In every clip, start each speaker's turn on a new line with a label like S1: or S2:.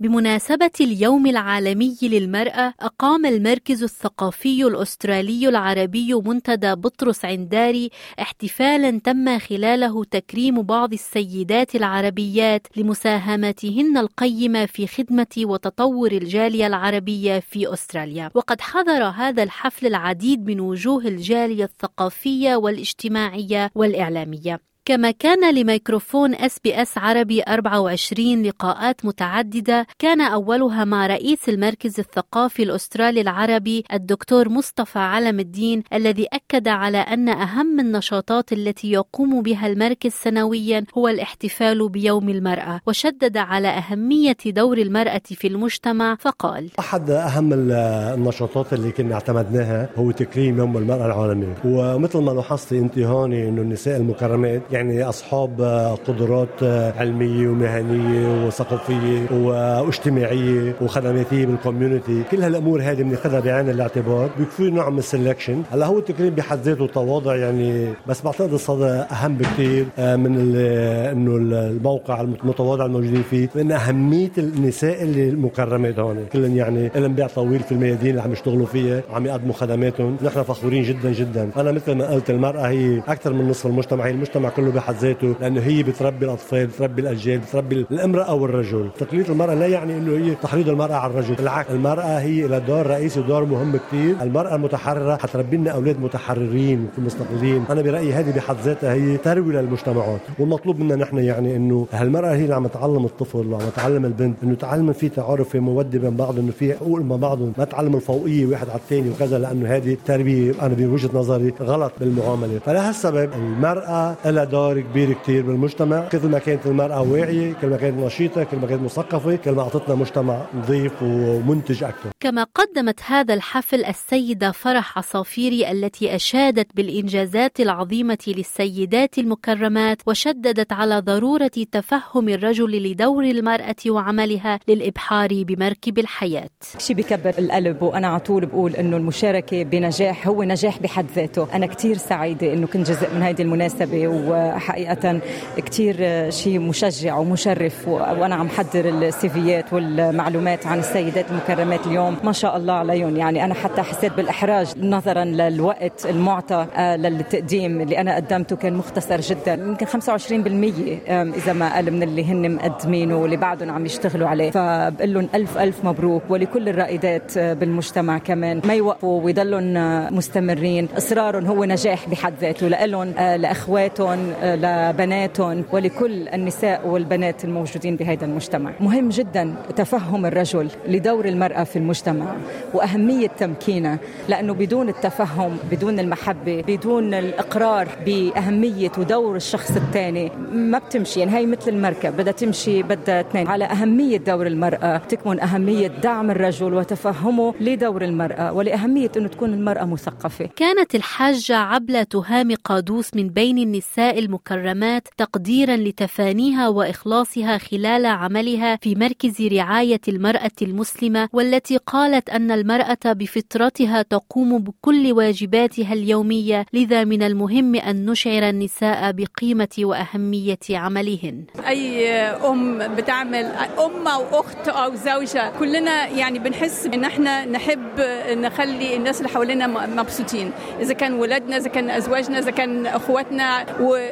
S1: بمناسبة اليوم العالمي للمرأة أقام المركز الثقافي الأسترالي العربي منتدى بطرس عنداري احتفالا تم خلاله تكريم بعض السيدات العربيات لمساهمتهن القيمة في خدمة وتطور الجالية العربية في أستراليا. وقد حضر هذا الحفل العديد من وجوه الجالية الثقافية والاجتماعية والإعلامية. كما كان لميكروفون اس بي اس عربي 24 لقاءات متعددة كان أولها مع رئيس المركز الثقافي الأسترالي العربي الدكتور مصطفى علم الدين الذي أكد على أن أهم النشاطات التي يقوم بها المركز سنويا هو الاحتفال بيوم المرأة وشدد على أهمية دور المرأة في المجتمع فقال
S2: أحد أهم النشاطات اللي كنا اعتمدناها هو تكريم يوم المرأة العالمي ومثل ما لاحظتي أنت هون أنه النساء المكرمات يعني أصحاب قدرات علمية ومهنية وثقافية واجتماعية وخدماتية بال community كل هالأمور هذه بناخذها بعين الاعتبار. بيكفي نوع من ال selection هلا هو التكريم بحد ذاته تواضع يعني بس بعتقد هذا أهم بكثير من إنه الموقع المتواضع الموجودين فيه من أهمية النساء اللي المكرمات هون. كلهم يعني لهم بيع طويل في الميادين اللي عم يشتغلوا فيها وعم يقدموا خدماتهم. نحن فخورين جدا جدا. أنا مثل ما قلت المرأة هي أكثر من نصف المجتمع. هي المجتمع كله بحد ذاته لأنه هي بتربي الأطفال بتربي الأجيال بتربي الأمرأة والرجل. تقليد المرأة لا يعني إنه هي تحريض المرأة على الرجل. بالعكس المرأة هي لها دور رئيسي ودور مهم كثير المرأة المتحرره حتربي لنا أولاد متحررين ومستقلين أنا برأيي هذه بحد ذاتها هي تروي للمجتمعات. والمطلوب منا نحن يعني إنه هالمرأة هي اللي عم تعلم الطفل وعم تعلم البنت إنه تعلم في تعارف في مودة بين بعض إنه في حقوق مع بعضهم ما تعلم الفوقية واحد على الثاني وكذا لأنه هذه تربيه أنا بوجهة نظري غلط بالمعاملة. فلهالسبب المرأة لها دور كبير كتير بالمجتمع. كل ما كانت المرأة واعية كل ما كانت نشيطة كل ما كانت مثقفة كل ما أعطتنا مجتمع نظيف ومنتج أكثر.
S1: كما قدمت هذا الحفل السيدة فرح عصافيري التي أشادت بالإنجازات العظيمة للسيدات المكرمات وشددت على ضرورة تفهم الرجل لدور المرأة وعملها للإبحار بمركب الحياة.
S3: شيء بكبر القلب وأنا على طول بقول إنه المشاركة بنجاح هو نجاح بحد ذاته. أنا كثير سعيدة إنه كنت جزء من هذه المناسبة وحقيقة كثير شيء مشجع ومشرف وأنا عم حضر السيفيات والمعلومات عن السيدات المكرمات اليوم. ما شاء الله عليهم. يعني أنا حتى حسيت بالإحراج نظرا للوقت المعطى للتقديم اللي أنا قدمته كان مختصر جدا. يمكن 25% إذا ما قل من اللي هن مقدمينه واللي بعدهم عم يشتغلوا عليه. فبقول لهم ألف ألف مبروك ولكل الرائدات بالمجتمع كمان. ما يوقفوا ويضلهم مستمرين. إصرارهم هو نجاح بحد ذاته. لهم لأخواتهم لبناتهم ولكل النساء والبنات الموجودين بهذا المجتمع. مهم جدا تفهم الرجل لدور المرأة في المجتمع وأهمية تمكينها لأنه بدون التفهم بدون المحبة بدون الإقرار بأهمية ودور الشخص الثاني ما بتمشي. يعني هي مثل المركب بدها تمشي بدها اثنين. على أهمية دور المرأة تكمن أهمية دعم الرجل وتفهمه لدور المرأة ولأهمية أنه تكون المرأة مثقفة.
S1: كانت الحاجة عبلة تهام قادوس من بين النساء المكرمات تقديرا لتفانيها وإخلاصها خلال عملها في مركز رعاية المرأة المسلمة والتي قالت أن المرأة بفطرتها تقوم بكل واجباتها اليومية لذا من المهم أن نشعر النساء بقيمة وأهمية عملهن.
S4: أي أم بتعمل أم أو أخت أو زوجة كلنا يعني بنحس إن إحنا نحب نخلي الناس اللي حوالينا مبسوطين إذا كان ولادنا إذا كان أزواجنا إذا كان أخواتنا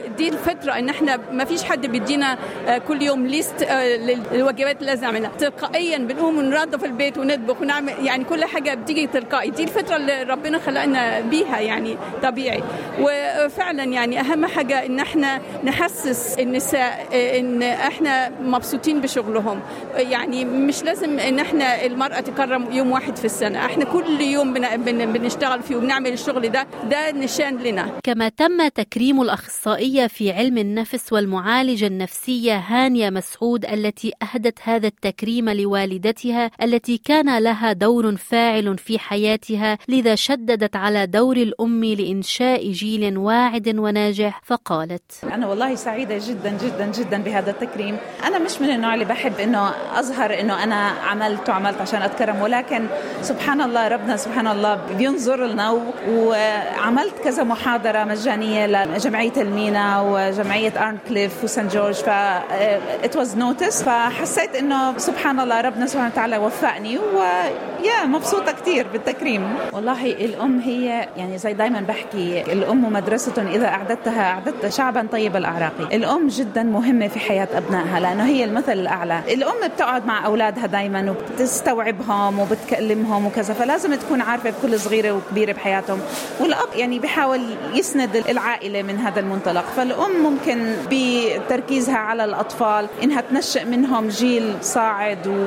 S4: ودي الفطره إن إحنا ما فيش حد بيدينا كل يوم ليست للواجبات اللي لازم نعملها. تلقائيا بنقوم وننظف البيت ونطبخ ونعمل يعني كل حاجة بتيجي تلقائي. دي الفطره اللي ربنا خلقنا بيها يعني طبيعي. وفعلا يعني أهم حاجة إن إحنا نحسس النساء إن إحنا مبسوطين بشغلهم. يعني مش لازم إن إحنا المرأة تكرم يوم واحد في السنة. إحنا كل يوم بن بنشتغل فيه وبنعمل الشغل ده. ده نشان لنا.
S1: كما تم تكريم الاخصائي الاستشارية في علم النفس والمعالجة النفسية هانيا مسعود التي أهدت هذا التكريم لوالدتها التي كان لها دور فاعل في حياتها لذا شددت على دور الأم لإنشاء جيل واعد وناجح. فقالت
S5: أنا والله سعيدة جدا جدا جدا بهذا التكريم. أنا مش من النوع اللي بحب أنه أظهر أنه أنا عملت وعملت عشان أتكرم ولكن سبحان الله ربنا سبحان الله بينظر لنا وعملت كذا محاضرة مجانية لجمعية المينا وجمعية أرن كليف وسان جورج ف ات واز نوتس فحسيت إنه سبحان الله ربنا سبحانه وتعالى وفقني ويا مبسوطة كثير بالتكريم. والله الأم هي يعني زي دايما بحكي الأم مدرسة إذا أعددتها أعددت شعبا طيب الأعراق الأم جدا مهمة في حياة أبنائها لأنه هي المثل الأعلى. الأم بتقعد مع أولادها دايما وبتستوعبهم وبتكلمهم وكذا فلازم تكون عارفة بكل صغيرة وكبيرة بحياتهم. والأب يعني بيحاول يسند العائلة من هذا المنطلق. فالأم ممكن بتركيزها على الأطفال إنها تنشئ منهم جيل صاعد و...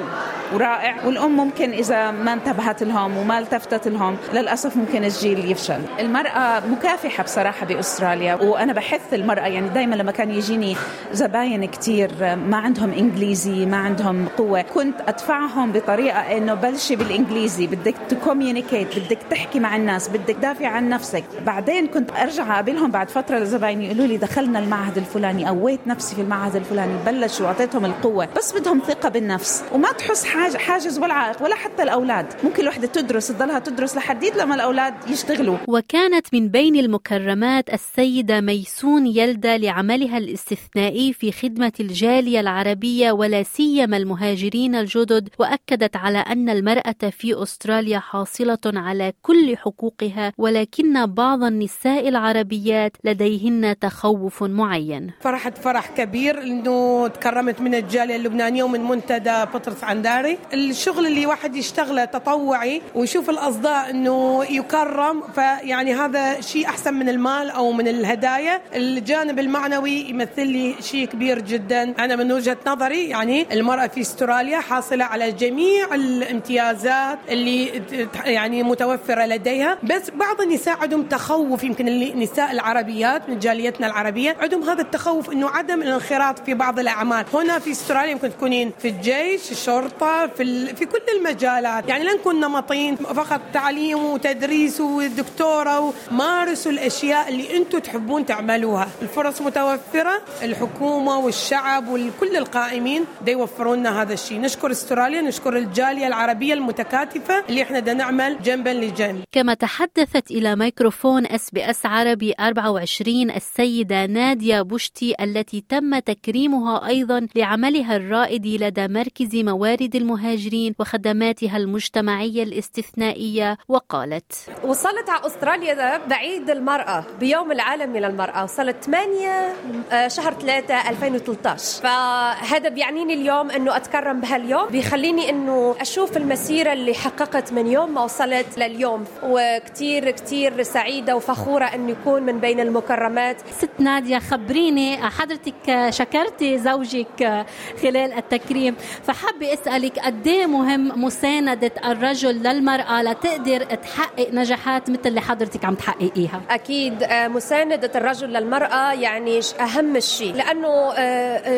S5: ورائع. والأم ممكن إذا ما انتبهت لهم وما التفتت لهم للأسف ممكن الجيل يفشل. المرأة مكافحة بصراحة بأستراليا وأنا بحث المرأة يعني دايما لما كان يجيني زباين كتير ما عندهم إنجليزي ما عندهم قوة كنت أدفعهم بطريقة إنه بلشي بالإنجليزي بدك تكوميونيكيت بدك تحكي مع الناس بدك تدافع عن نفسك. بعدين كنت أرجع أقابلهم بعد فترة لزبايني يقولوا لي دخلنا المعهد الفلاني قويت نفسي في المعهد الفلاني بلشوا وأعطيتهم القوة بس بدهم ثقة بالنفس وما تحس حاج حاجز ولا عائق ولا حتى الأولاد. ممكن الوحدة تدرس تضلها تدرس لحديت لما الأولاد يشتغلوا.
S1: وكانت من بين المكرمات السيدة ميسون يلدا لعملها الاستثنائي في خدمة الجالية العربية ولا سيما المهاجرين الجدد وأكدت على أن المرأة في أستراليا حاصلة على كل حقوقها ولكن بعض النساء العربيات لديهن تخوف معين.
S6: فرحت فرح كبير إنه تكرمت من الجالية اللبنانية ومن منتدى بطرس عنداري. الشغل اللي واحد يشتغله تطوعي ويشوف الأصداء إنه يكرم فيعني هذا شيء أحسن من المال أو من الهدايا. الجانب المعنوي يمثل لي شيء كبير جدا. أنا من وجهة نظري يعني المرأة في أستراليا حاصلة على جميع الامتيازات اللي يعني متوفرة لديها. بس بعض النساء عندهم تخوف يمكن النساء العربيات من جاليتنا العربية عندهم هذا التخوف إنه عدم الانخراط في بعض الأعمال. هنا في أستراليا يمكن تكونين في الجيش الشرطة في ال... في كل المجالات. يعني لا نكون نمطين فقط تعليم وتدريس ودكتورة ومارسوا الأشياء اللي أنتم تحبون تعملوها. الفرص متوفرة الحكومة والشعب وكل القائمين دا يوفرون لنا هذا الشيء. نشكر أستراليا نشكر الجالية العربية المتكاتفة اللي إحنا دا نعمل جنبا لجنب.
S1: كما تحدثت إلى ميكروفون إس بي إس عربي 24 السيدة نادية بشتي التي تم تكريمها أيضا لعملها الرائد لدى مركز موارد المهاجرين وخدماتها المجتمعية الاستثنائية وقالت
S7: وصلت على أستراليا ده بعيد المرأة بيوم العالمي للمراه وصلت 8 شهر 3 2013 فهذا بيعنيني اليوم إنه أتكرم بهاليوم بيخليني إنه أشوف المسيرة اللي حققت من يوم ما وصلت لليوم. وكتير كتير سعيدة وفخورة إنه يكون من بين المكرمات.
S8: ست نادية خبريني حضرتك شكرتي زوجك خلال التكريم. فحابة اسالك قد مهم مساندة الرجل للمرأة لتقدر تحقق نجاحات مثل اللي حضرتك عم تحققيها.
S7: أكيد مساندة الرجل للمرأة يعني أهم شيء لأنه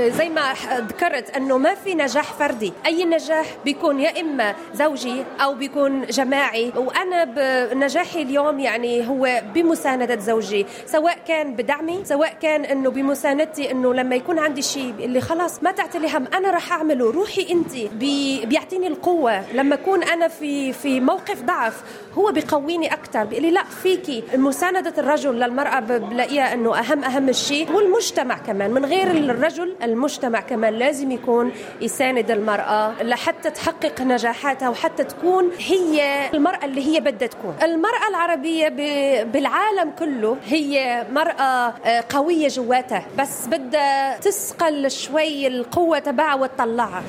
S7: زي ما ذكرت أنه ما في نجاح فردي. أي نجاح بيكون يا إما زوجي أو بيكون جماعي. وأنا بنجاحي اليوم يعني هو بمساندة زوجي سواء كان بدعمي سواء كان إنه بمساندتي إنه لما يكون عندي شيء اللي خلاص ما تعتلي هم أنا رح أعمله روحي انت بي بيعطيني القوة لما أكون أنا في في موقف ضعف. هو بيقويني أكثر بيقول لي لا فيكي مساندة الرجل للمرأة بلاقيها إنه أهم أهم الشيء والمجتمع كمان من غير الرجل المجتمع كمان لازم يكون يساند المرأة لحتى تحقق نجاحاتها وحتى تكون هي المرأة اللي هي بدها تكون. المرأة العربية بالعالم كله هي مرأة قوية جواتها بس بدها تسقل شوي القوة تبعها وتطلعها.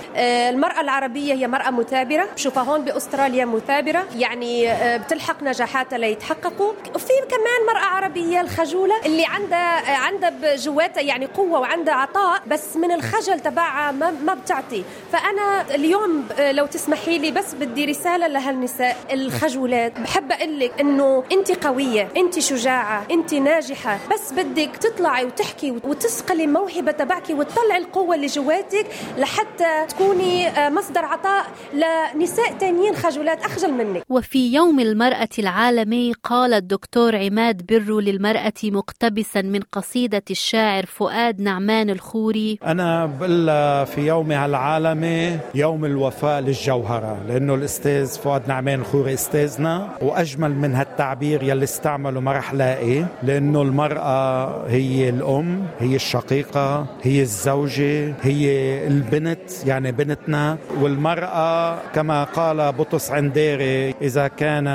S7: المرأة العربية هي مرأة مثابرة. بشوفها هون بأستراليا مثابرة. يعني بتلحق نجاحاتها ليتحققوا. وفي كمان مرأة عربية الخجولة اللي عندها عندها جواتها يعني قوة وعندها عطاء بس من الخجل تبعها ما, ما بتعطي. فأنا اليوم لو تسمحي لي بس بدي رسالة لهالنساء الخجولات. بحب أقول لك إنه أنت قوية أنت شجاعة أنت ناجحة. بس بدك تطلعي وتحكي وتسقلي موهبة تبعك وتطلعي القوة اللي جواتك لحتى تكوني مصدر عطاء لنساء تانيين خجولات أخجل منك.
S1: وفي يوم المرأة العالمي قال الدكتور عماد برو للمرأة مقتبسا من قصيدة الشاعر فؤاد نعمان الخوري
S9: أنا بقول في يومها العالمي يوم الوفاء للجوهرة لأنه الأستاذ فؤاد نعمان الخوري أستاذنا وأجمل من هالتعبير يلي استعمله ما رح لاقي لأنه المرأة هي الأم هي الشقيقة هي الزوجة هي البنت يعني بنتنا والمرأة كما قال بطرس عنديري إذا كان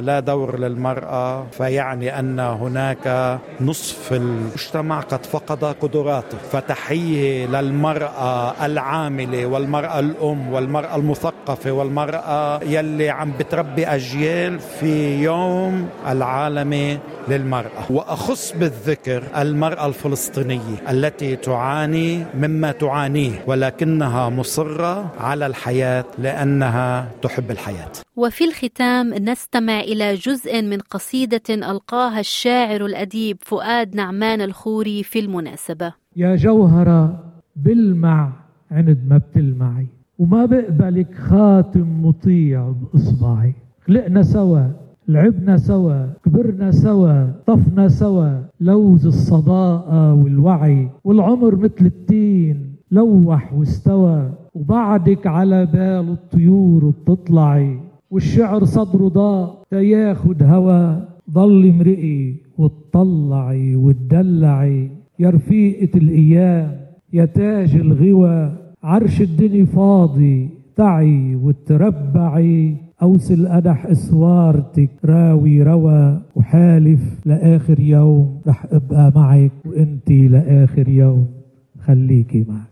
S9: لا دور للمرأة فيعني أن هناك نصف المجتمع قد فقد قدراته. فتحية للمرأة العاملة والمرأة الأم والمرأة المثقفة والمرأة يلي عم بتربي أجيال في يوم العالمي للمرأة. وأخص بالذكر المرأة الفلسطينية التي تعاني مما تعانيه ولكنها مصرة على الحياة لأنها تحب الحياة.
S1: وفي الختام نستمع إلى جزء من قصيدة ألقاها الشاعر الأديب فؤاد نعمان الخوري في المناسبة.
S10: يا جوهرة بلمع عند ما بتلمعي وما بقبلك خاتم مطيع بإصبعي. خلقنا سوا لعبنا سوا كبرنا سوا طفنا سوا لوز الصداقة والوعي والعمر مثل التين لوح واستوى. وبعدك على بال الطيور بتطلعي. والشعر صدره ضاق تياخد هوا ضل امرئي وتطلعي وتدلعي يا رفيقة الأيام يا تاج الغوى. عرش الدنيا فاضي تعي وتربعي. أوصل أدح إسوارتك راوي روى. وحالف لآخر يوم رح أبقى معك. وإنتي لآخر يوم خليكي معك.